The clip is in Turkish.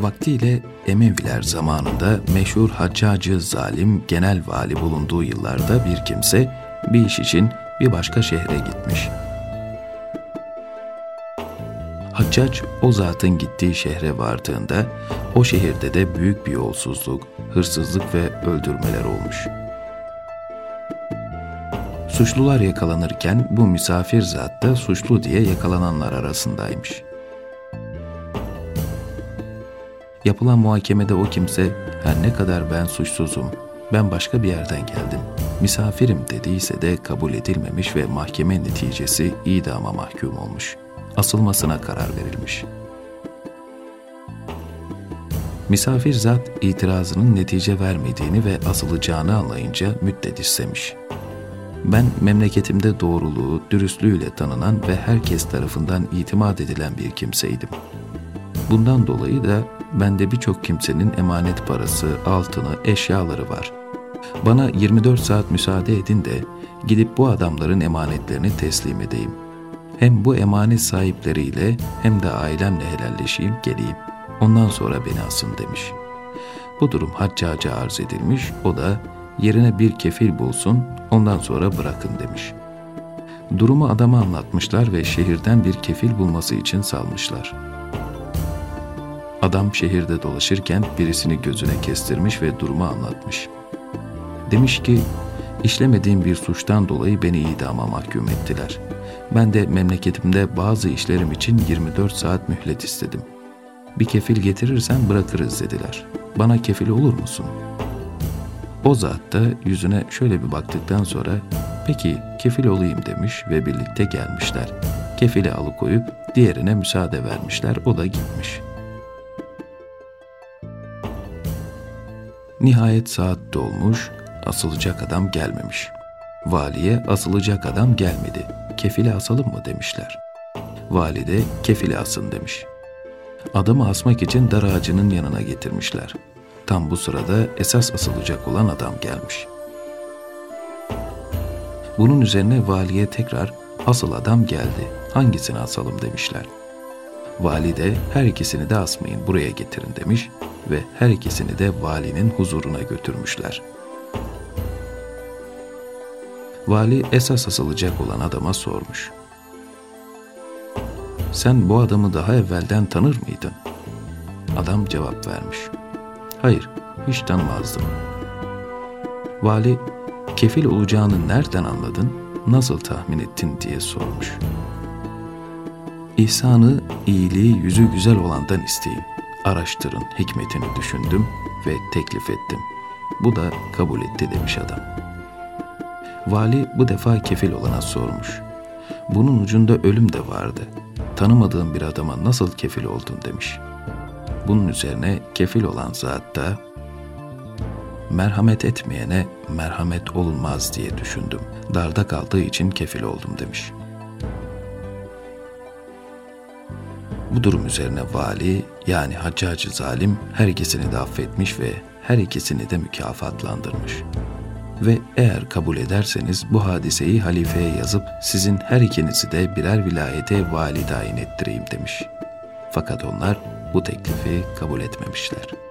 Vaktiyle Emeviler zamanında meşhur Haccacı Zalim genel vali bulunduğu yıllarda bir kimse bir iş için bir başka şehre gitmiş. Haccac o zatın gittiği şehre vardığında o şehirde de büyük bir yolsuzluk, hırsızlık ve öldürmeler olmuş. Suçlular yakalanırken bu misafir zat da suçlu diye yakalananlar arasındaymış.'' Yapılan muhakemede o kimse her ne kadar ben suçsuzum, ben başka bir yerden geldim, misafirim dediyse de kabul edilmemiş ve mahkeme neticesi idama mahkum olmuş. Asılmasına karar verilmiş. Misafir zat itirazının netice vermediğini ve asılacağını anlayınca müddet istemiş. Ben memleketimde doğruluğu, dürüstlüğüyle tanınan ve herkes tarafından itimat edilen bir kimseydim. Bundan dolayı da Bende birçok kimsenin emanet parası, altını, eşyaları var. Bana 24 saat müsaade edin de gidip bu adamların emanetlerini teslim edeyim. Hem bu emanet sahipleriyle hem de ailemle helalleşeyim, geleyim. Ondan sonra beni asın demiş. Bu durum haccaca arz edilmiş, o da yerine bir kefil bulsun, ondan sonra bırakın demiş. Durumu adama anlatmışlar ve şehirden bir kefil bulması için salmışlar.'' Adam şehirde dolaşırken birisini gözüne kestirmiş ve durumu anlatmış. Demiş ki, işlemediğim bir suçtan dolayı beni idama mahkum ettiler. Ben de memleketimde bazı işlerim için 24 saat mühlet istedim. Bir kefil getirirsen bırakırız dediler. Bana kefil olur musun? O zat da yüzüne şöyle bir baktıktan sonra peki kefil olayım demiş ve birlikte gelmişler. Kefili alıkoyup diğerine müsaade vermişler o da gitmiş.'' Nihayet saat dolmuş, asılacak adam gelmemiş. Valiye asılacak adam gelmedi. Kefile asalım mı demişler. Valide kefile asın demiş. Adamı asmak için dar ağacının yanına getirmişler. Tam bu sırada esas asılacak olan adam gelmiş. Bunun üzerine valiye tekrar asıl adam geldi. Hangisini asalım demişler. Valide her ikisini de asmayın buraya getirin demiş ve her ikisini de valinin huzuruna götürmüşler. Vali esas asılacak olan adama sormuş. Sen bu adamı daha evvelden tanır mıydın? Adam cevap vermiş. Hayır, hiç tanımazdım. Vali, kefil olacağını nereden anladın, nasıl tahmin ettin diye sormuş. İhsanı, iyiliği yüzü güzel olandan isteyeyim araştırın hikmetini düşündüm ve teklif ettim. Bu da kabul etti demiş adam. Vali bu defa kefil olana sormuş. Bunun ucunda ölüm de vardı. Tanımadığım bir adama nasıl kefil oldun demiş. Bunun üzerine kefil olan zat da merhamet etmeyene merhamet olunmaz diye düşündüm. Darda kaldığı için kefil oldum demiş.'' Bu durum üzerine vali yani haccacı zalim her ikisini de affetmiş ve her ikisini de mükafatlandırmış. Ve eğer kabul ederseniz bu hadiseyi halifeye yazıp sizin her ikinizi de birer vilayete vali tayin ettireyim demiş. Fakat onlar bu teklifi kabul etmemişler.''